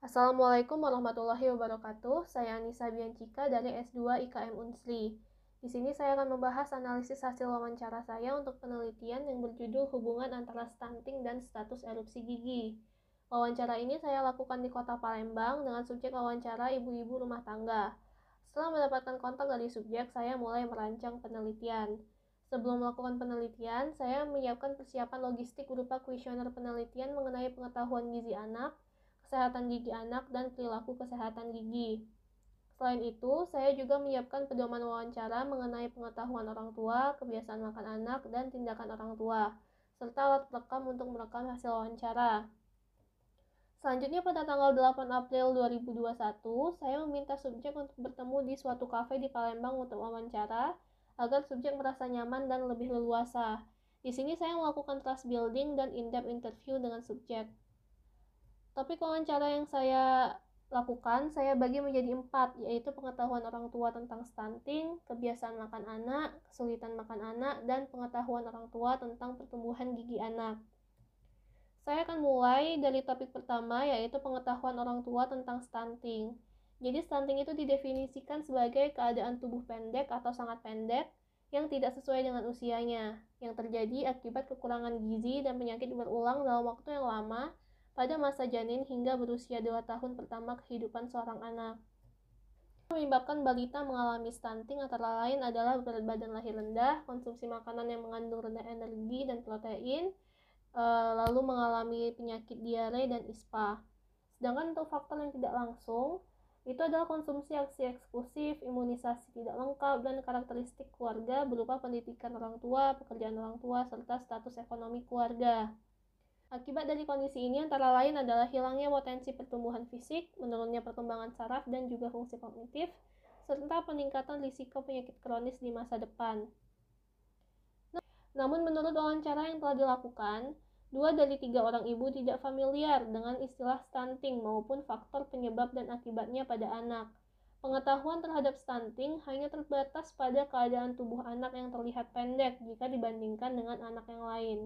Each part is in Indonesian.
Assalamualaikum warahmatullahi wabarakatuh. Saya Anissa Biancika dari S2 IKM Unsri. Di sini saya akan membahas analisis hasil wawancara saya untuk penelitian yang berjudul hubungan antara stunting dan status erupsi gigi. Wawancara ini saya lakukan di kota Palembang dengan subjek wawancara ibu-ibu rumah tangga. Setelah mendapatkan kontak dari subjek, saya mulai merancang penelitian. Sebelum melakukan penelitian, saya menyiapkan persiapan logistik berupa kuesioner penelitian mengenai pengetahuan gizi anak, kesehatan gigi anak, dan perilaku kesehatan gigi. Selain itu, saya juga menyiapkan pedoman wawancara mengenai pengetahuan orang tua, kebiasaan makan anak, dan tindakan orang tua, serta alat perekam untuk merekam hasil wawancara. Selanjutnya pada tanggal 8 April 2021, saya meminta subjek untuk bertemu di suatu kafe di Palembang untuk wawancara, agar subjek merasa nyaman dan lebih leluasa. Di sini saya melakukan trust building dan in-depth interview dengan subjek. Topik wawancara yang saya lakukan saya bagi menjadi empat, yaitu pengetahuan orang tua tentang stunting, kebiasaan makan anak, kesulitan makan anak, dan pengetahuan orang tua tentang pertumbuhan gigi anak. Saya akan mulai dari topik pertama, yaitu pengetahuan orang tua tentang stunting. Jadi stunting itu didefinisikan sebagai keadaan tubuh pendek atau sangat pendek yang tidak sesuai dengan usianya, yang terjadi akibat kekurangan gizi dan penyakit berulang dalam waktu yang lama pada masa janin hingga berusia 2 tahun pertama kehidupan seorang anak. Menyebabkan balita mengalami stunting antara lain adalah berat badan lahir rendah, konsumsi makanan yang mengandung rendah energi dan protein, eh, lalu mengalami penyakit diare dan ispa. Sedangkan untuk faktor yang tidak langsung, itu adalah konsumsi aksi eksklusif, imunisasi tidak lengkap, dan karakteristik keluarga berupa pendidikan orang tua, pekerjaan orang tua, serta status ekonomi keluarga. Akibat dari kondisi ini antara lain adalah hilangnya potensi pertumbuhan fisik, menurunnya perkembangan saraf dan juga fungsi kognitif, serta peningkatan risiko penyakit kronis di masa depan. Namun menurut wawancara yang telah dilakukan, dua dari tiga orang ibu tidak familiar dengan istilah stunting maupun faktor penyebab dan akibatnya pada anak. Pengetahuan terhadap stunting hanya terbatas pada keadaan tubuh anak yang terlihat pendek jika dibandingkan dengan anak yang lain.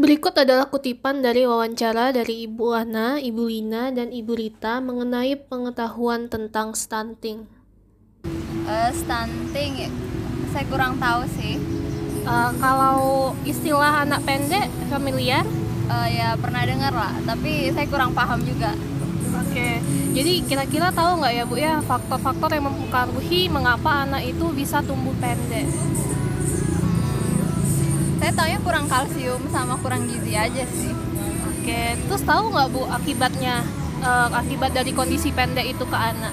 Berikut adalah kutipan dari wawancara dari Ibu Ana, Ibu Lina, dan Ibu Rita mengenai pengetahuan tentang stunting. Uh, stunting, saya kurang tahu sih. Uh, kalau istilah anak pendek familiar? Uh, ya pernah dengar lah, tapi saya kurang paham juga. Oke, okay. jadi kira-kira tahu nggak ya Bu ya faktor-faktor yang mempengaruhi mengapa anak itu bisa tumbuh pendek? Saya taunya kurang kalsium sama kurang gizi aja sih. Oke terus tahu nggak bu akibatnya uh, akibat dari kondisi pendek itu ke anak?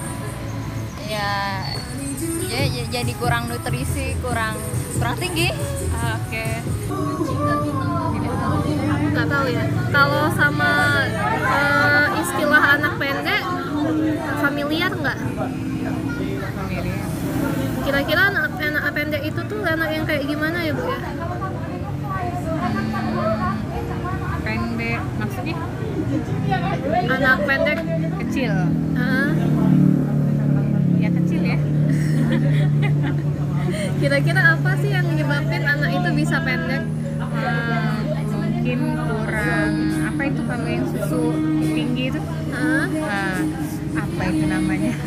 Ya ya, ya jadi kurang nutrisi kurang kurang tinggi. Ah, oke. Okay. nggak tahu ya. Kalau sama uh, istilah anak pendek familiar nggak? Kira-kira anak, anak pendek itu tuh anak yang kayak gimana ya bu ya anak pendek kecil. Uh. ya kecil ya. Kira-kira apa sih yang menyebabkan anak itu bisa pendek? Uh, mungkin kurang apa itu kalau yang susu tinggi itu? Uh. Uh, apa itu namanya?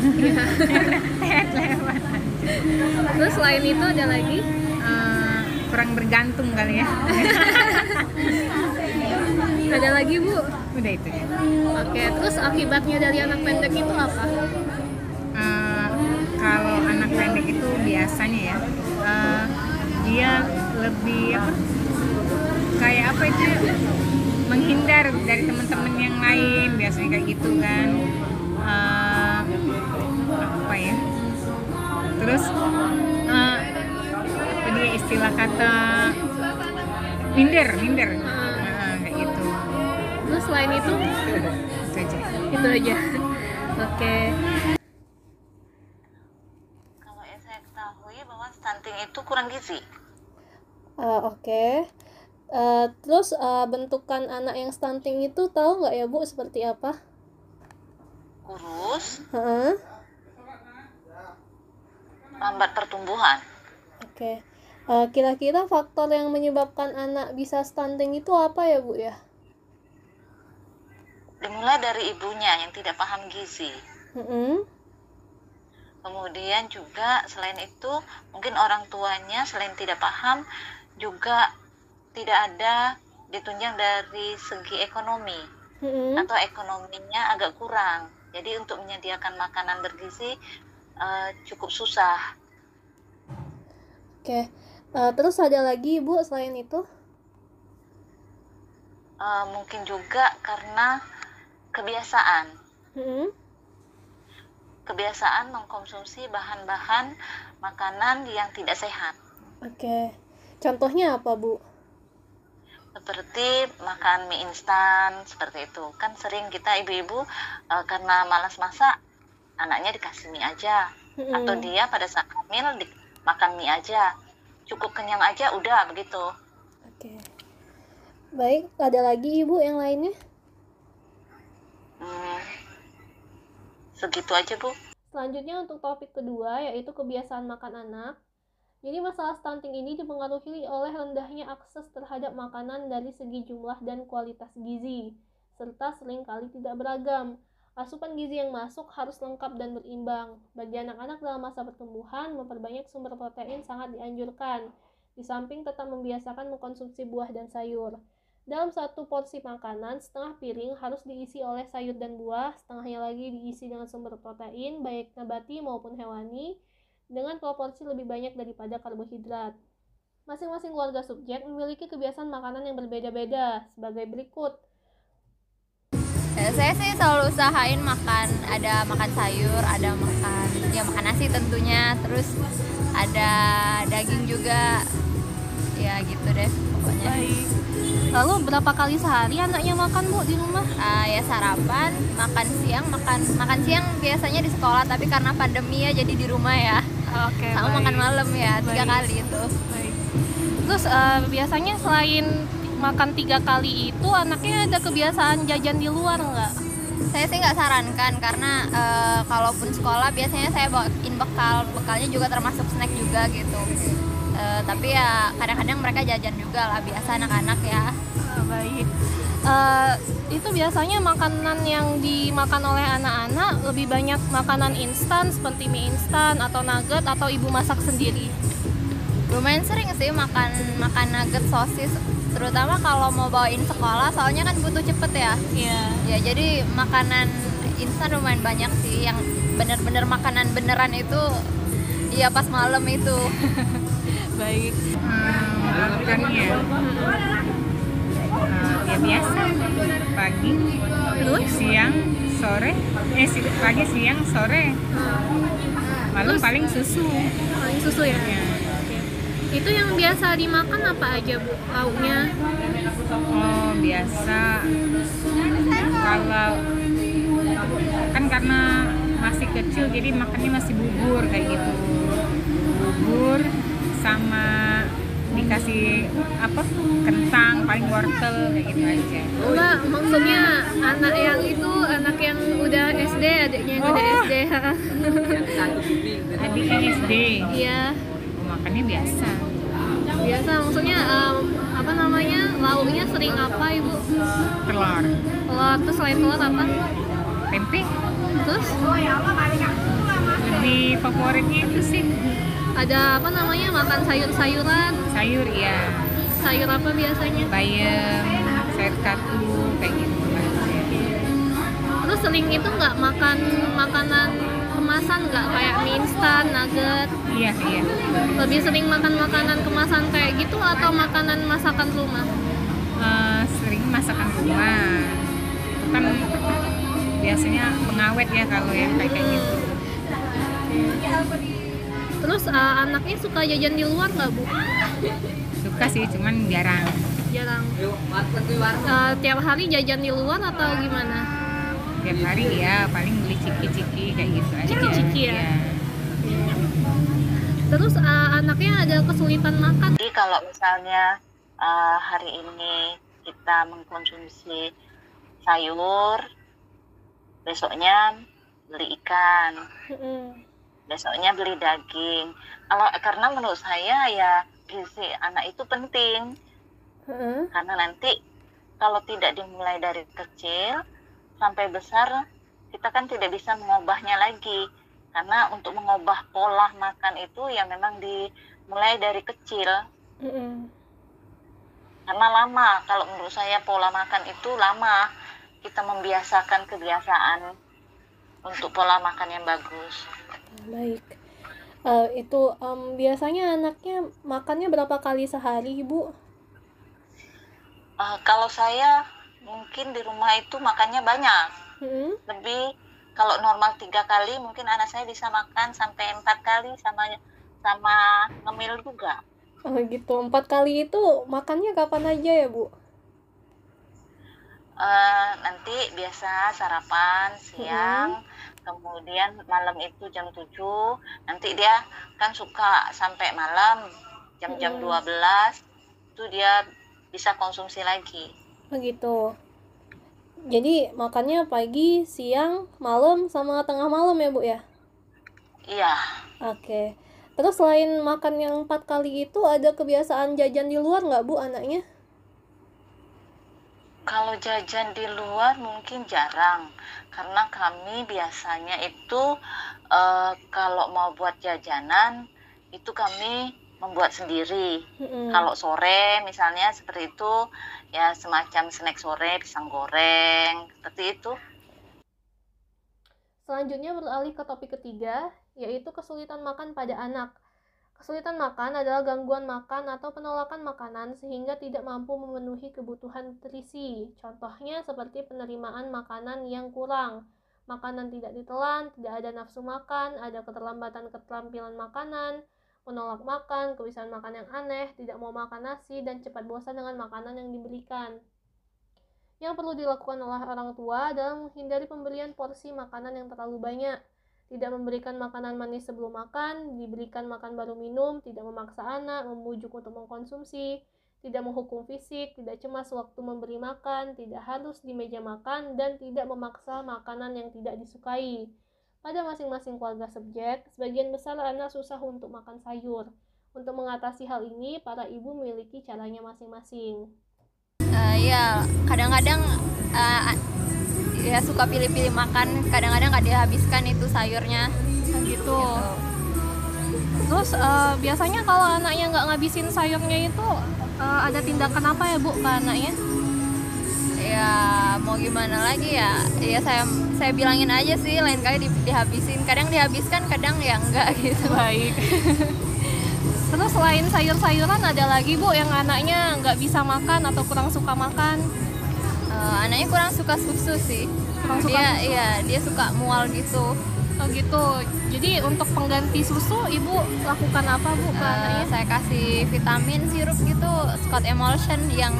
Terus selain itu ada lagi? Uh, kurang bergantung kali ya ada lagi bu. Udah itu ya oke terus akibatnya dari anak pendek itu apa? Uh, kalau anak pendek itu biasanya ya uh, dia lebih apa kayak apa itu menghindar dari teman-teman yang lain biasanya kayak gitu kan. Uh, apa ya? Terus uh, apa dia istilah kata minder minder. terus selain itu itu aja itu aja oke okay. kalau yang saya ketahui bahwa stunting itu kurang gizi uh, oke okay. uh, terus uh, bentukan anak yang stunting itu tahu nggak ya bu seperti apa kurus huh? lambat pertumbuhan oke okay. uh, kira-kira faktor yang menyebabkan anak bisa stunting itu apa ya bu ya dimulai dari ibunya yang tidak paham gizi. Mm-mm. Kemudian juga selain itu mungkin orang tuanya selain tidak paham juga tidak ada ditunjang dari segi ekonomi Mm-mm. atau ekonominya agak kurang. Jadi untuk menyediakan makanan bergizi eh, cukup susah. Oke. Eh, terus ada lagi Ibu selain itu? Eh, mungkin juga karena kebiasaan, Mm-mm. kebiasaan mengkonsumsi bahan-bahan makanan yang tidak sehat. Oke. Contohnya apa, Bu? seperti makan mie instan seperti itu kan sering kita ibu-ibu eh, karena malas masak anaknya dikasih mie aja Mm-mm. atau dia pada saat hamil di- makan mie aja cukup kenyang aja udah begitu Oke. Baik, ada lagi Ibu yang lainnya? Hmm, segitu aja bu Selanjutnya untuk topik kedua yaitu kebiasaan makan anak. Jadi masalah stunting ini dipengaruhi oleh rendahnya akses terhadap makanan dari segi jumlah dan kualitas gizi, serta sering kali tidak beragam. Asupan gizi yang masuk harus lengkap dan berimbang. Bagi anak-anak dalam masa pertumbuhan, memperbanyak sumber protein sangat dianjurkan. Di samping tetap membiasakan mengkonsumsi buah dan sayur. Dalam satu porsi makanan, setengah piring harus diisi oleh sayur dan buah, setengahnya lagi diisi dengan sumber protein, baik nabati maupun hewani, dengan proporsi lebih banyak daripada karbohidrat. Masing-masing keluarga subjek memiliki kebiasaan makanan yang berbeda-beda, sebagai berikut. Ya, saya sih selalu usahain makan ada makan sayur ada makan ya makan nasi tentunya terus ada daging juga ya gitu deh pokoknya Lalu berapa kali sehari anaknya makan bu di rumah? Ah, ya sarapan makan siang makan makan siang biasanya di sekolah tapi karena pandemi ya jadi di rumah ya Oke. sama makan malam ya tiga Baik. kali itu Terus eh, biasanya selain makan tiga kali itu anaknya ada kebiasaan jajan di luar nggak? saya sih nggak sarankan karena eh, kalaupun sekolah biasanya saya bawain bekal bekalnya juga termasuk snack juga gitu Eh, tapi ya kadang-kadang mereka jajan juga lah biasa anak-anak ya baik. Eh, itu biasanya makanan yang dimakan oleh anak-anak lebih banyak makanan instan seperti mie instan atau nugget atau ibu masak sendiri. lumayan sering sih makan makan nugget sosis terutama kalau mau bawain sekolah soalnya kan butuh cepet ya Iya. ya jadi makanan instan lumayan banyak sih yang bener-bener makanan beneran itu ya pas malam itu Baik. Hmm, makannya Eh, ya biasa pagi Terus? siang sore eh si- pagi siang sore malam Terus? paling susu Paling susu ya. ya. Itu yang biasa dimakan apa aja bu? Lauknya? oh biasa kalau kan karena masih kecil jadi makannya masih bubur kayak gitu bubur sama dikasih apa kentang paling wortel kayak gitu aja Enggak, maksudnya anak yang itu anak yang udah SD, adiknya yang udah Oh. SD. adiknya SD Iya, makannya biasa biasa. Maksudnya em, apa namanya lauknya sering apa ibu? telur Telur terus selain telur apa? tempe Terus lebih favoritnya itu sih ada apa namanya makan sayur-sayuran. sayur ya Sayur apa biasanya? bayam sayur katu kayak gitu aja. Terus sering itu nggak makan makanan kemasan nggak kayak mie instan, nugget. iya iya Lebih sering makan makanan kemasan kayak gitu atau makanan masakan rumah? Eh, sering masakan rumah kan biasanya pengawet ya kalau yang kayak kayak gitu Terus eh, anaknya suka jajan di luar nggak bu? suka sih cuman jarang Jarang. Eh, tiap hari jajan di luar atau gimana? tiap hari ya paling beli ciki-ciki kayak gitu aja Ciki-ciki ya? Iya. Terus eh, anaknya ada kesulitan makan? jadi kalau misalnya eh, hari ini kita mengkonsumsi sayur besoknya beli ikan Mm-mm. Besoknya beli daging. Kalau karena menurut saya ya gizi anak itu penting. Heeh. karena nanti kalau tidak dimulai dari kecil sampai besar kita kan tidak bisa mengubahnya lagi. Karena untuk mengubah pola makan itu ya memang dimulai dari kecil. Mm-mm. karena lama. Kalau menurut saya pola makan itu lama. Kita membiasakan kebiasaan untuk pola makan yang bagus Baik. Eh, itu em, biasanya anaknya makannya berapa kali sehari, Ibu? Eh, kalau saya mungkin di rumah itu makannya banyak Mm-mm. lebih kalau normal tiga kali mungkin anak saya bisa makan sampai empat kali sama sama ngemil juga Oh gitu. Empat kali itu makannya kapan aja ya, Bu? Eh, nanti biasa sarapan siang kemudian malam itu jam 7 nanti dia kan suka sampai malam jam-jam Mm-mm. 12 itu dia bisa konsumsi lagi Begitu. Jadi makannya pagi, siang, malam, sama tengah malam ya, Bu ya? iya Oke. Terus selain makan yang empat kali itu, ada kebiasaan jajan di luar nggak, Bu, anaknya? Kalau jajan di luar mungkin jarang, karena kami biasanya itu eh, kalau mau buat jajanan itu kami membuat sendiri. Mm-mm. Kalau sore misalnya seperti itu, ya semacam snack sore, pisang goreng, seperti itu. Selanjutnya beralih ke topik ketiga, yaitu kesulitan makan pada anak. Kesulitan makan adalah gangguan makan atau penolakan makanan sehingga tidak mampu memenuhi kebutuhan nutrisi. Contohnya seperti penerimaan makanan yang kurang, makanan tidak ditelan, tidak ada nafsu makan, ada keterlambatan keterampilan makanan, menolak makan, kebiasaan makan yang aneh, tidak mau makan nasi, dan cepat bosan dengan makanan yang diberikan. Yang perlu dilakukan oleh orang tua adalah menghindari pemberian porsi makanan yang terlalu banyak, tidak memberikan makanan manis sebelum makan, diberikan makan baru minum, tidak memaksa anak, memujuk untuk mengkonsumsi, tidak menghukum fisik, tidak cemas waktu memberi makan, tidak harus di meja makan, dan tidak memaksa makanan yang tidak disukai. Pada masing-masing keluarga subjek, sebagian besar anak susah untuk makan sayur. Untuk mengatasi hal ini, para ibu memiliki caranya masing-masing. Eh, ya kadang-kadang eh, ya suka pilih-pilih makan kadang-kadang nggak dihabiskan itu sayurnya gitu. Terus eh, biasanya kalau anaknya nggak ngabisin sayurnya itu eh, ada tindakan apa ya bu ke anaknya? ya mau gimana lagi ya ya saya saya bilangin aja sih lain kali di- dihabisin kadang dihabiskan kadang ya enggak gitu Baik. Terus selain sayur-sayuran ada lagi bu yang anaknya nggak bisa makan atau kurang suka makan? Eh, anaknya kurang suka susu sih Kurang suka dia susu? iya dia suka mual gitu Oh gitu. Jadi untuk pengganti susu ibu lakukan apa bu ke anaknya? saya kasih vitamin sirup gitu Scott Emulsion yang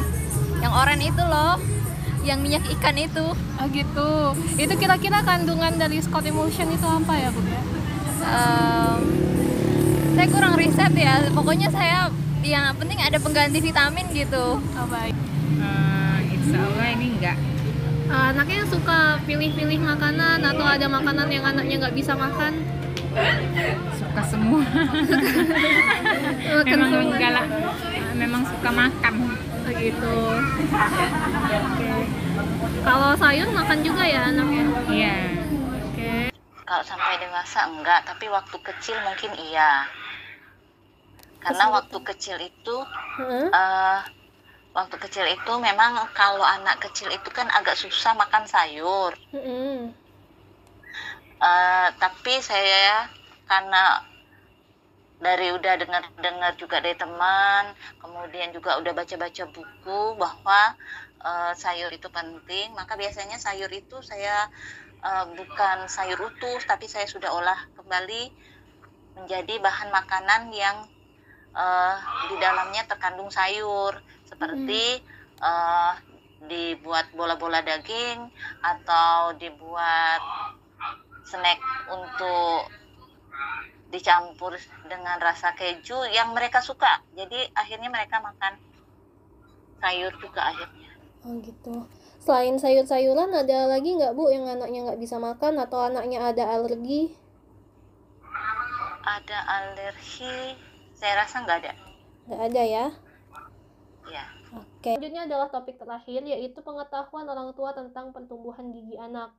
yang oranye itu loh yang minyak ikan itu Oh gitu. Itu kira-kira kandungan dari Scott Emulsion itu apa ya bu ya? Saya kurang riset ya pokoknya saya yang penting ada pengganti vitamin gitu Oh baik. Eh, insya Allah ini enggak Eh, anaknya suka pilih-pilih makanan atau ada makanan yang anaknya nggak bisa makan? suka semua memang enggak lah memang suka makan Begitu. Oke. Kalau sayur makan juga ya anaknya? iya Oke. Kalau sampai dewasa enggak, tapi waktu kecil mungkin iya. Karena waktu kecil itu Heeh. eh waktu kecil itu memang kalau anak kecil itu kan agak susah makan sayur. Mm-mm. Eh, tapi saya karena dari udah dengar-dengar juga dari teman, kemudian juga udah baca-baca buku bahwa eh, sayur itu penting, maka biasanya sayur itu saya eh, bukan sayur utuh, tapi saya sudah olah kembali menjadi bahan makanan yang eh, di dalamnya terkandung sayur, seperti eh, dibuat bola-bola daging atau dibuat snack untuk dicampur dengan rasa keju yang mereka suka. Jadi akhirnya mereka makan sayur juga akhirnya. Oh gitu. Selain sayur-sayuran ada lagi nggak bu yang anaknya nggak bisa makan atau anaknya ada alergi? Ada alergi? Saya rasa nggak ada. Nggak ada ya? Ya. Oke. Selanjutnya adalah topik terakhir yaitu pengetahuan orang tua tentang pertumbuhan gigi anak.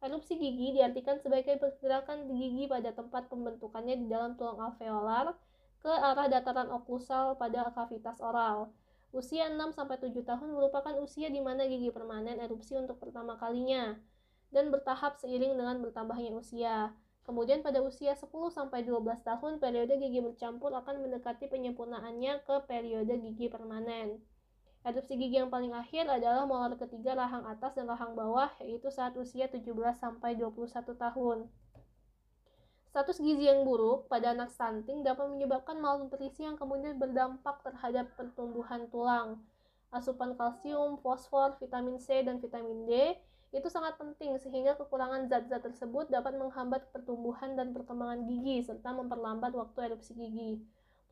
Erupsi gigi diartikan sebagai pergerakan gigi pada tempat pembentukannya di dalam tulang alveolar ke arah dataran oklusal pada kavitas oral. Usia 6-7 tahun merupakan usia di mana gigi permanen erupsi untuk pertama kalinya dan bertahap seiring dengan bertambahnya usia. Kemudian pada usia 10-12 tahun, periode gigi bercampur akan mendekati penyempurnaannya ke periode gigi permanen. Erupsi gigi yang paling akhir adalah molar ketiga rahang atas dan rahang bawah, yaitu saat usia 17-21 tahun. Status gizi yang buruk pada anak stunting dapat menyebabkan malnutrisi yang kemudian berdampak terhadap pertumbuhan tulang. Asupan kalsium, fosfor, vitamin C, dan vitamin D itu sangat penting sehingga kekurangan zat-zat tersebut dapat menghambat pertumbuhan dan perkembangan gigi serta memperlambat waktu erupsi gigi.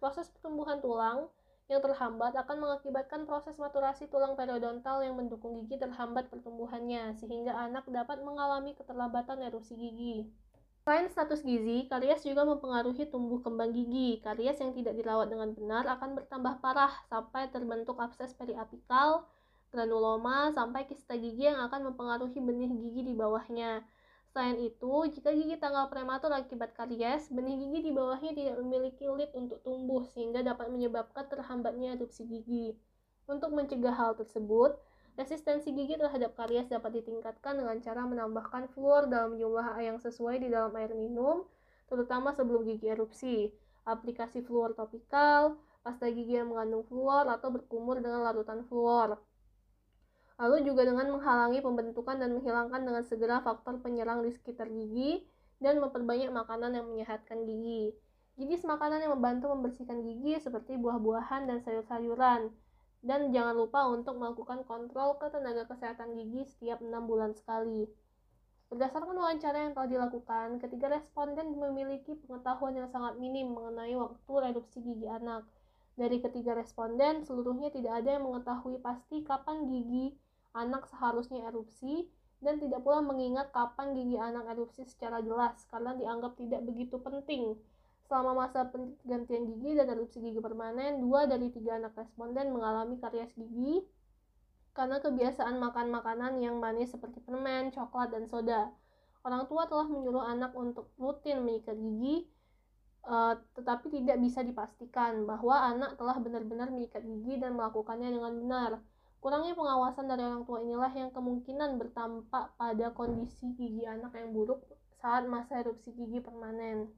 Proses pertumbuhan tulang yang terhambat akan mengakibatkan proses maturasi tulang periodontal yang mendukung gigi terhambat pertumbuhannya, sehingga anak dapat mengalami keterlambatan erupsi gigi. Selain status gizi, karies juga mempengaruhi tumbuh kembang gigi. Karies yang tidak dirawat dengan benar akan bertambah parah sampai terbentuk abses periapikal, granuloma, sampai kista gigi yang akan mempengaruhi benih gigi di bawahnya. Selain itu, jika gigi tanggal prematur akibat karies, benih gigi di bawahnya tidak memiliki lid untuk tumbuh sehingga dapat menyebabkan terhambatnya erupsi gigi. Untuk mencegah hal tersebut, resistensi gigi terhadap karies dapat ditingkatkan dengan cara menambahkan fluor dalam jumlah yang sesuai di dalam air minum, terutama sebelum gigi erupsi. Aplikasi fluor topikal, pasta gigi yang mengandung fluor atau berkumur dengan larutan fluor lalu juga dengan menghalangi pembentukan dan menghilangkan dengan segera faktor penyerang di sekitar gigi dan memperbanyak makanan yang menyehatkan gigi. Jenis makanan yang membantu membersihkan gigi seperti buah-buahan dan sayur-sayuran. Dan jangan lupa untuk melakukan kontrol ke tenaga kesehatan gigi setiap 6 bulan sekali. Berdasarkan wawancara yang telah dilakukan, ketiga responden memiliki pengetahuan yang sangat minim mengenai waktu erupsi gigi anak. Dari ketiga responden, seluruhnya tidak ada yang mengetahui pasti kapan gigi anak seharusnya erupsi dan tidak pula mengingat kapan gigi anak erupsi secara jelas karena dianggap tidak begitu penting. Selama masa penggantian gigi dan erupsi gigi permanen, dua dari tiga anak responden mengalami karies gigi karena kebiasaan makan makanan yang manis seperti permen, coklat, dan soda. Orang tua telah menyuruh anak untuk rutin menyikat gigi, uh, tetapi tidak bisa dipastikan bahwa anak telah benar-benar menyikat gigi dan melakukannya dengan benar. Kurangnya pengawasan dari orang tua inilah yang kemungkinan bertampak pada kondisi gigi anak yang buruk saat masa erupsi gigi permanen.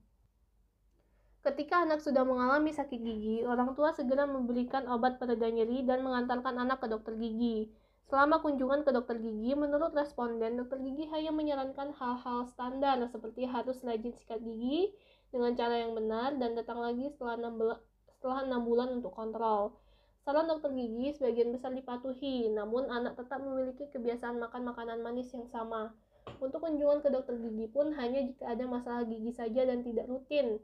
Ketika anak sudah mengalami sakit gigi, orang tua segera memberikan obat pereda nyeri dan mengantarkan anak ke dokter gigi. Selama kunjungan ke dokter gigi, menurut responden, dokter gigi hanya menyarankan hal-hal standar seperti harus rajin sikat gigi dengan cara yang benar dan datang lagi setelah 6, setelah 6 bulan untuk kontrol. Saran dokter gigi sebagian besar dipatuhi, namun anak tetap memiliki kebiasaan makan makanan manis yang sama. Untuk kunjungan ke dokter gigi pun hanya jika ada masalah gigi saja dan tidak rutin.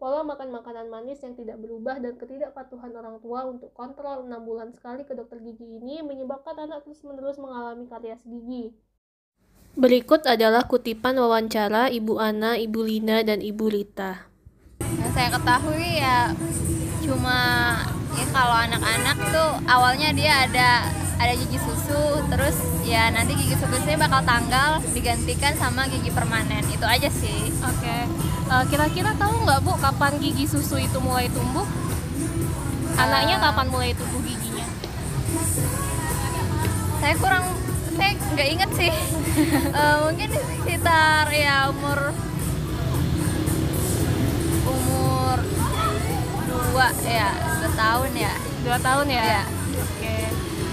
Pola makan makanan manis yang tidak berubah dan ketidakpatuhan orang tua untuk kontrol 6 bulan sekali ke dokter gigi ini menyebabkan anak terus-menerus mengalami karies gigi. Berikut adalah kutipan wawancara Ibu Ana, Ibu Lina, dan Ibu Rita. Yang saya ketahui ya cuma ya kalau anak-anak tuh awalnya dia ada ada gigi susu terus ya nanti gigi susunya bakal tanggal digantikan sama gigi permanen. Itu aja sih. Oke. Okay. uh, eh, kira-kira tahu nggak bu kapan gigi susu itu mulai tumbuh? Anaknya uh, kapan mulai tumbuh giginya? Saya kurang saya nggak inget sih. Uh, mungkin sekitar ya umur umur dua ya tahun ya dua tahun ya, ya. oke okay.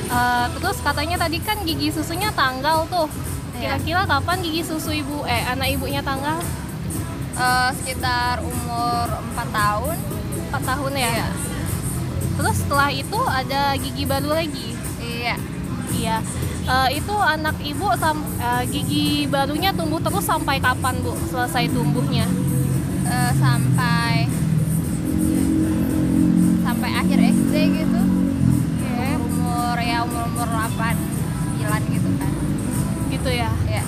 uh, eh, terus katanya tadi kan gigi susunya tanggal tuh iya. kira-kira ya. kapan gigi susu ibu eh anak ibunya tanggal uh, sekitar umur empat tahun empat tahun ya, ya. terus setelah itu ada gigi baru lagi iya iya uh, itu anak ibu sam uh, gigi barunya tumbuh terus sampai kapan bu selesai tumbuhnya uh, sampai sampai akhir SD gitu. Yeah. umur ya umur umur 8 9 gitu kan. Gitu ya? Ya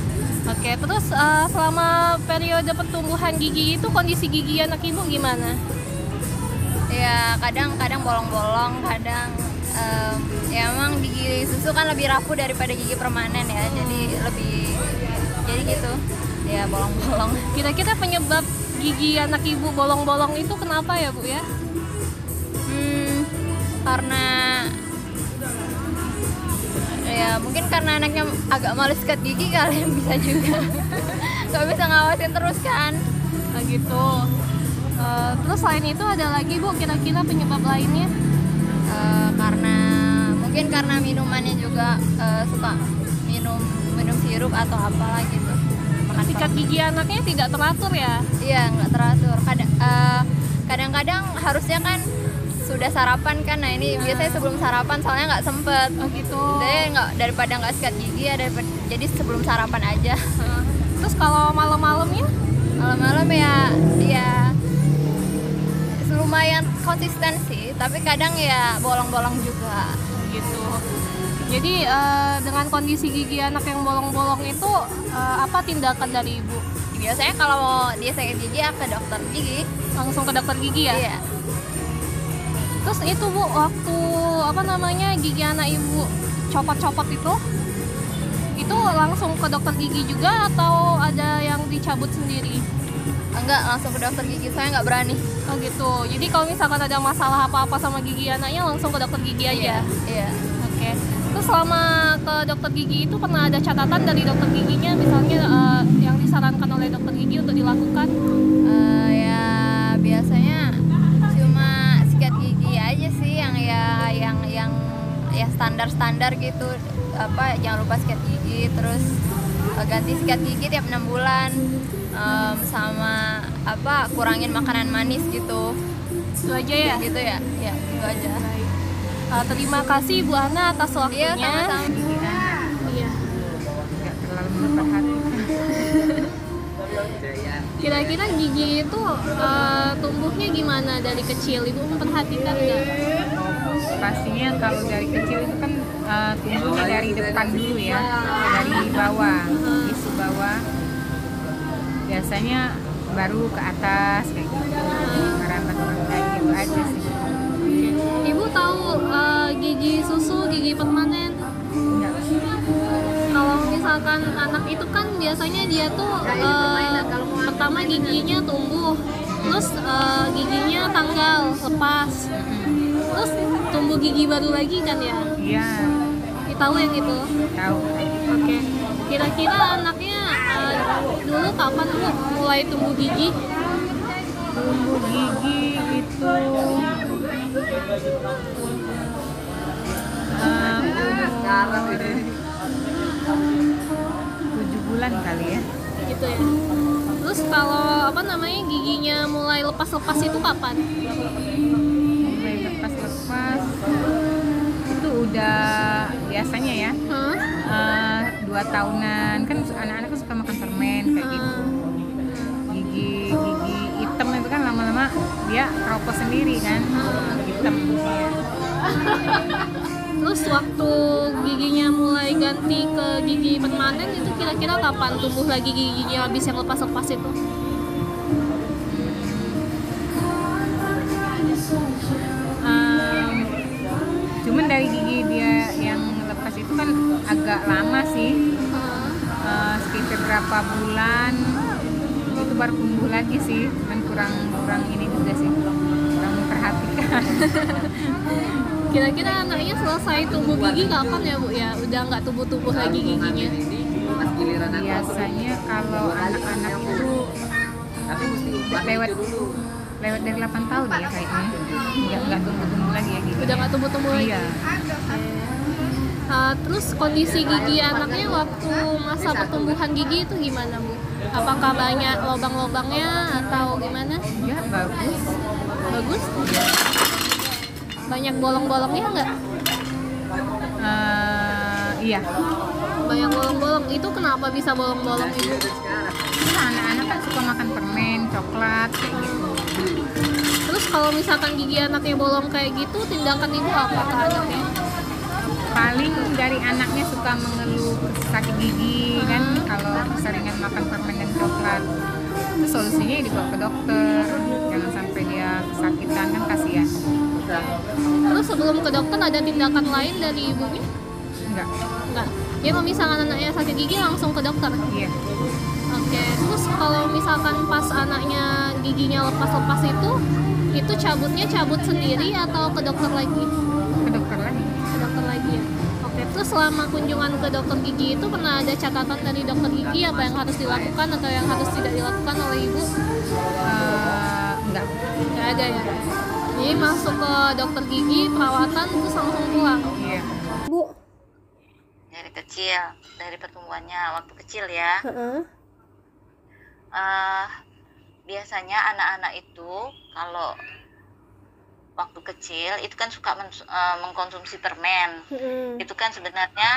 oke okay, terus uh, selama periode pertumbuhan gigi itu kondisi gigi anak ibu gimana? Ya kadang kadang bolong-bolong kadang em, ya emang gigi susu kan lebih rapuh daripada gigi permanen ya jadi lebih jadi gitu. Ya bolong-bolong. Kira-kira penyebab gigi anak ibu bolong-bolong itu kenapa ya bu ya? Karena ya mungkin karena anaknya agak males sikat gigi kalian bisa juga nggak bisa ngawasin terus kan Nah, gitu. Eh, terus selain itu ada lagi bu kira-kira penyebab lainnya? Eh, karena mungkin karena minumannya juga eh, suka minum minum sirup atau apalah gitu makan Sikat gigi anaknya tidak teratur ya? Iya nggak teratur. Kadang eh, kadang-kadang harusnya kan sudah sarapan kan. Nah ini biasanya sebelum sarapan soalnya nggak sempet. Oh gitu. Jadi nggak daripada nggak sikat gigi ya daripada, jadi sebelum sarapan aja. Terus kalau malam-malamnya? Malam-malam ya ya lumayan konsisten sih. Tapi kadang ya bolong-bolong juga. gitu. Jadi eh, dengan kondisi gigi anak yang bolong-bolong itu eh, apa tindakan dari ibu? Biasanya kalau dia sakit gigi ya ke dokter gigi. Langsung ke dokter gigi ya? Iya. Terus itu bu waktu apa namanya gigi anak ibu copot-copot itu, itu langsung ke dokter gigi juga atau ada yang dicabut sendiri? Enggak langsung ke dokter gigi. Saya nggak berani. Oh gitu. Jadi kalau misalkan ada masalah apa-apa sama gigi anaknya langsung ke dokter gigi aja. Iya. Oke. Terus selama ke dokter gigi itu pernah ada catatan dari dokter giginya misalnya eh, yang disarankan oleh dokter gigi untuk dilakukan? Eh, ya biasanya ya standar standar gitu apa jangan lupa sikat gigi terus eh, ganti sikat gigi tiap enam bulan Em, sama apa kurangin makanan manis gitu Itu aja ya. gitu ya ya itu aja Eh, terima kasih Bu Ana atas waktunya. iya sama-sama Iya. Kira-kira gigi itu eh, tumbuhnya gimana dari kecil? Ibu memperhatikan nggak? Pastinya kalau dari kecil itu kan eh, tumbuhnya dari depan dulu ya dari bawah isu bawah. Biasanya baru ke atas kayak gitu. Merambat kayak gitu aja sih. Ibu tahu eh, gigi susu, gigi permanen? Enggak. Kalau misalkan anak itu kan biasanya dia tuh eh, pertama giginya tumbuh, terus eh, giginya tanggal lepas, terus tumbuh gigi baru lagi kan ya? iya Kita tahu yang itu. tahu Oke. Kira-kira anaknya eh, dulu kapan mulai tumbuh gigi? tumbuh gigi itu um, tujuh bulan kali ya Gitu ya. Terus kalau apa namanya giginya mulai lepas-lepas itu kapan? Itu udah biasanya ya Hah? eh, dua tahunan kan anak-anak kan suka makan permen kayak gitu gigi gigi hitam itu kan lama-lama dia keropos sendiri kan hitam ya. Terus waktu giginya mulai ganti ke gigi permanen itu kira-kira kapan tumbuh lagi giginya habis yang lepas-lepas itu? Dari gigi dia yang lepas itu kan agak lama sih. Eh, sekitar berapa bulan? Itu baru tumbuh lagi sih. Cuman kurang kurang ini juga sih. Kurang memperhatikan. Kira-kira anaknya selesai tumbuh gigi kapan ya bu? Ya? Udah nggak tumbuh-tumbuh lagi giginya? biasanya kalau anak-anak itu lewat lewat dari 8 tahun ya kayaknya. Nggak nggak tumbuh-tumbuh lagi Udah nggak tumbuh-tumbuh lagi? iya Uh, terus kondisi gigi anaknya waktu masa pertumbuhan gigi itu gimana bu? Apakah banyak lubang-lubangnya atau gimana? ya bagus Bagus? Banyak bolong-bolongnya nggak? Eh, iya Banyak bolong-bolong. Itu kenapa bisa bolong-bolong ibu? Nah, anak-anak kan suka makan permen coklat kayak gitu kalau misalkan gigi anaknya bolong kayak gitu, tindakan ibu apa ke anaknya? paling dari anaknya suka mengeluh sakit gigi kan kalau keseringan makan permen dan coklat itu solusinya ya dibawa ke dokter jangan sampai dia kesakitan kan kasihan Terus sebelum ke dokter ada tindakan lain dari ibunya? enggak Enggak. Dia kalau misalkan anaknya sakit gigi langsung ke dokter. iya Oke. Terus kalau misalkan pas anaknya giginya lepas-lepas itu, itu cabutnya cabut sendiri atau ke dokter lagi? ke dokter lagi Ke dokter lagi ya. Oke. Terus selama kunjungan ke dokter gigi itu pernah ada catatan dari dokter gigi apa yang harus dilakukan atau yang harus tidak dilakukan oleh ibu? Eh, enggak Nggak ada ya. Jadi masuk ke dokter gigi, perawatan terus langsung pulang. iya Bu. dari kecil dari pertumbuhannya waktu kecil ya Heeh. eh biasanya anak-anak itu kalau waktu kecil itu kan suka men- eh, mengkonsumsi permen Heeh. itu kan sebenarnya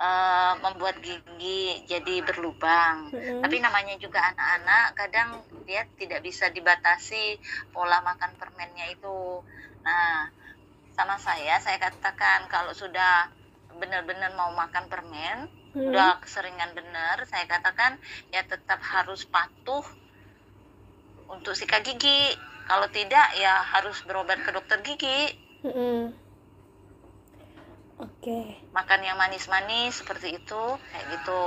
eh, membuat gigi jadi berlubang Heeh. tapi namanya juga anak-anak kadang dia tidak bisa dibatasi pola makan permennya itu nah sama saya saya katakan kalau sudah benar-benar mau makan permen Hmm. udah keseringan benar saya katakan ya tetap harus patuh untuk sikat gigi kalau tidak ya harus berobat ke dokter gigi Heeh. Oke. makan yang manis-manis seperti itu kayak gitu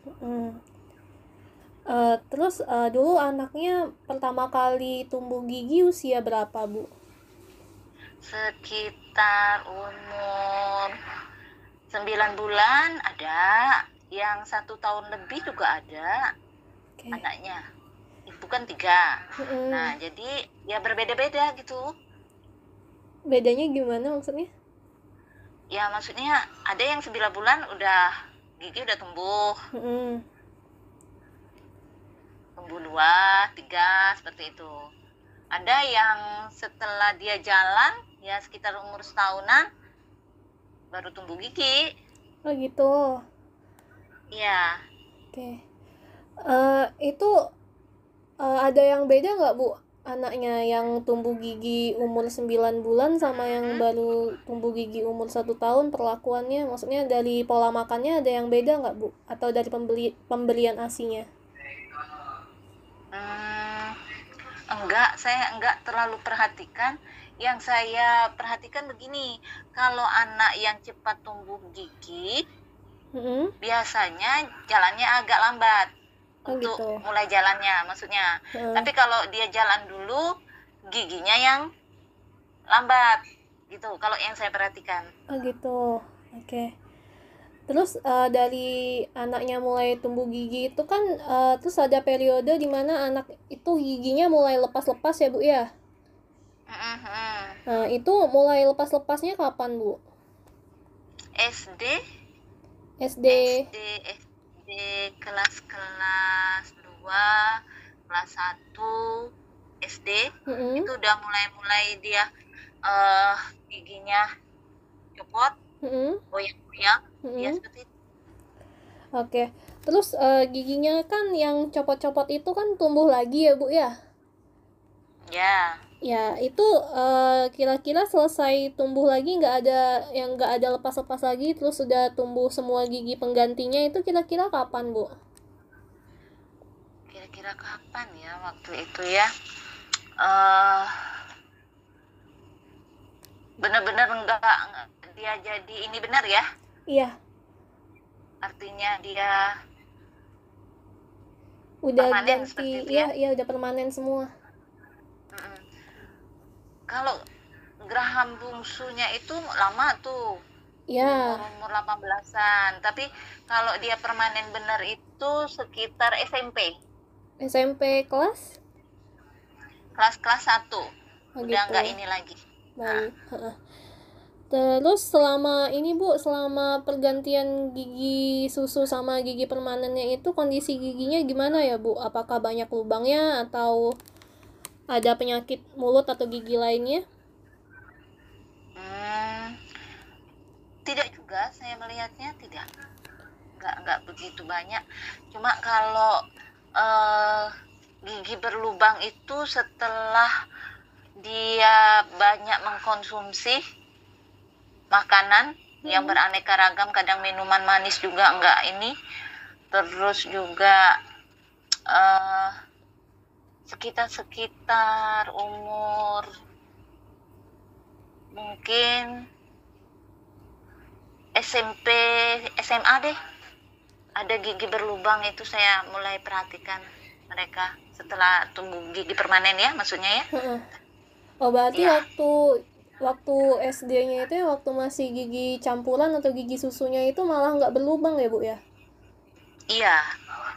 Mm. Eh, terus eh, dulu anaknya pertama kali tumbuh gigi usia berapa bu? sekitar umur 9 bulan ada yang satu tahun lebih juga ada Oke. anaknya bukan tiga Mm. nah jadi ya berbeda-beda gitu Bedanya gimana maksudnya? ya maksudnya ada yang 9 bulan udah gigi udah tumbuh Mm. tumbuh dua tiga seperti itu ada yang setelah dia jalan ya sekitar umur setahunan baru tumbuh gigi Oh gitu. ya Oke. Eh, itu eh, ada yang beda nggak bu? Anaknya yang tumbuh gigi umur 9 bulan sama yang baru tumbuh gigi umur satu tahun perlakuannya? Maksudnya dari pola makannya ada yang beda nggak bu? Atau dari pembeli pemberian asinya? Hmm, enggak, saya enggak terlalu perhatikan. Yang saya perhatikan begini, kalau anak yang cepat tumbuh gigi, Mm-mm. biasanya jalannya agak lambat Oh, untuk gitu. mulai jalannya, maksudnya. Heeh. Tapi kalau dia jalan dulu, giginya yang lambat, gitu. Kalau yang saya perhatikan. Oh gitu, oke. Terus eh, dari anaknya mulai tumbuh gigi itu kan eh, terus ada periode di mana anak itu giginya mulai lepas-lepas ya bu ya. Mm. Nah itu mulai lepas-lepasnya kapan bu? SD, SD. SD, SD kelas-kelas 2, kelas 1, SD. Mm-mm. itu udah mulai-mulai dia eh giginya copot Mm-mm. goyang-goyang Mm-mm. ya seperti itu Oke. Terus eh, giginya kan yang copot-copot itu kan tumbuh lagi ya bu ya? ya Ya itu eh, kira-kira selesai tumbuh lagi nggak ada yang nggak ada lepas-lepas lagi terus sudah tumbuh semua gigi penggantinya itu kira-kira kapan bu? kira-kira kapan ya waktu itu ya eh benar-benar enggak dia jadi ini benar ya Iya. artinya dia udah Permanen ganti seperti itu iya ya? iya udah permanen semua kalau geraham bungsunya itu lama tuh. Ya umur 18-an tapi kalau dia permanen benar itu sekitar SMP SMP kelas? Kelas-kelas 1 oh, udah gitu. nggak ini lagi. Baik Heeh. terus selama ini bu selama pergantian gigi susu sama gigi permanennya itu kondisi giginya gimana ya bu? Apakah banyak lubangnya atau ada penyakit mulut atau gigi lainnya? Hmm, tidak juga saya melihatnya tidak. Nggak nggak begitu banyak. Cuma kalau eh, gigi berlubang itu setelah dia banyak mengkonsumsi makanan yang beraneka ragam kadang minuman manis juga enggak ini. Terus juga eh sekitar sekitar umur mungkin SMP SMA deh ada gigi berlubang itu saya mulai perhatikan mereka setelah tumbuh gigi permanen ya maksudnya ya Heeh. Oh berarti Iya. waktu waktu SD-nya itu ya waktu masih gigi campuran atau gigi susunya itu malah nggak berlubang ya bu ya? iya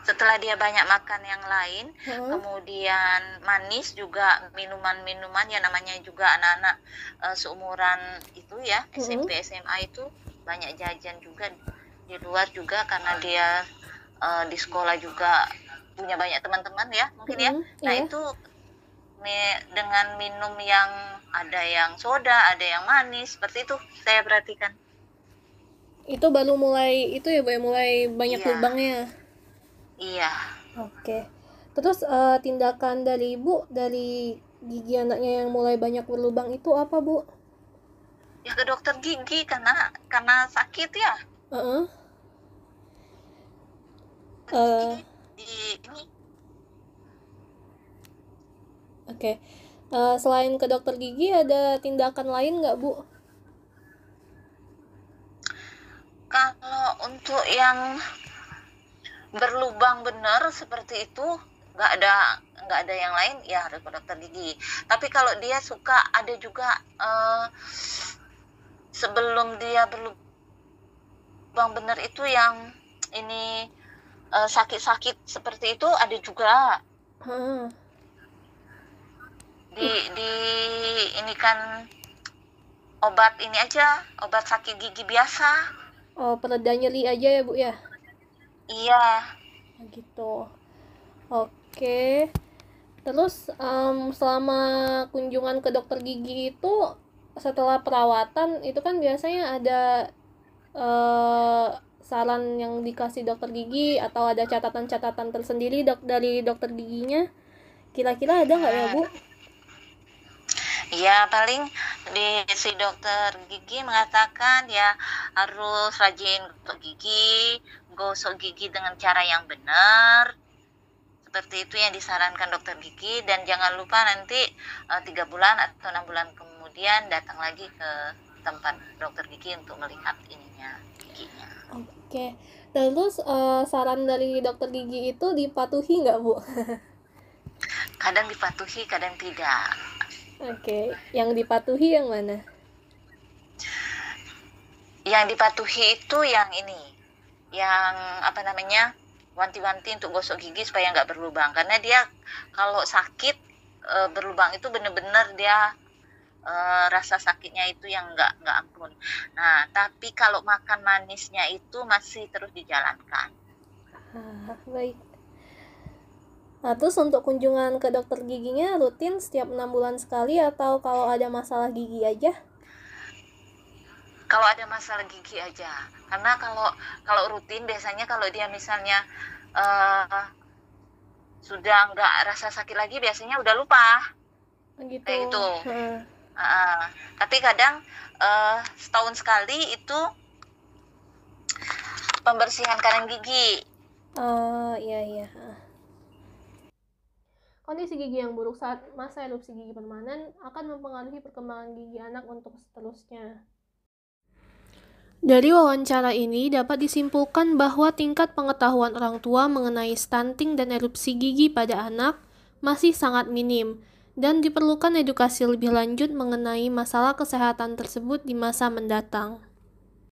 setelah dia banyak makan yang lain Heeh. kemudian manis juga minuman-minuman ya namanya juga anak-anak eh, seumuran itu ya Mhm. SMP SMA itu banyak jajan juga di luar juga karena dia eh, di sekolah juga punya banyak teman-teman ya mungkin ya Mhm, nah iya. itu dengan minum yang ada yang soda ada yang manis seperti itu saya perhatikan Itu baru mulai itu ya bu ya mulai banyak Iya. lubangnya. Iya Oke. Terus eh, tindakan dari ibu dari gigi anaknya yang mulai banyak berlubang itu apa bu? ya ke dokter gigi karena karena sakit ya Heeh. Eh, di ini Oke. Eh, selain ke dokter gigi ada tindakan lain nggak bu? Kalau untuk yang berlubang benar seperti itu nggak ada nggak ada yang lain ya harus ke dokter gigi. Tapi kalau dia suka ada juga eh, sebelum dia berlubang benar itu yang ini eh, sakit-sakit seperti itu ada juga Heeh. di di ini kan obat ini aja obat sakit gigi biasa. Oh pereda nyeri aja ya bu ya? Iya. Oh, gitu. Oke. Terus em, selama kunjungan ke dokter gigi itu setelah perawatan itu kan biasanya ada eh, saran yang dikasih dokter gigi atau ada catatan-catatan tersendiri dok dari dokter giginya. Kira-kira ada nggak ya bu? Ya paling di si dokter gigi mengatakan ya harus rajin gosok gigi, gosok gigi dengan cara yang benar. Seperti itu yang disarankan dokter gigi dan jangan lupa nanti eh, tiga bulan atau enam bulan kemudian datang lagi ke tempat dokter gigi untuk melihat ininya giginya. Oke. Terus eh, saran dari dokter gigi itu dipatuhi nggak bu? Kadang dipatuhi, kadang tidak. Oke. Yang dipatuhi yang mana? Yang dipatuhi itu yang ini, yang apa namanya wanti-wanti untuk gosok gigi supaya nggak berlubang. Karena dia kalau sakit e, berlubang itu bener-bener dia e, rasa sakitnya itu yang nggak nggak ampun. Nah, tapi kalau makan manisnya itu masih terus dijalankan. Ah, baik. Nah, terus untuk kunjungan ke dokter giginya rutin setiap enam bulan sekali atau kalau ada masalah gigi aja? Kalau ada masalah gigi aja, karena kalau kalau rutin biasanya kalau dia misalnya eh, sudah nggak rasa sakit lagi biasanya udah lupa. Gitu. Kayak gitu. Heeh. Ah, tapi kadang eh, setahun sekali itu pembersihan karang gigi. Oh, iya iya. Ah. Kondisi gigi yang buruk saat masa erupsi gigi permanen akan mempengaruhi perkembangan gigi anak untuk seterusnya. Dari wawancara ini dapat disimpulkan bahwa tingkat pengetahuan orang tua mengenai stunting dan erupsi gigi pada anak masih sangat minim dan diperlukan edukasi lebih lanjut mengenai masalah kesehatan tersebut di masa mendatang.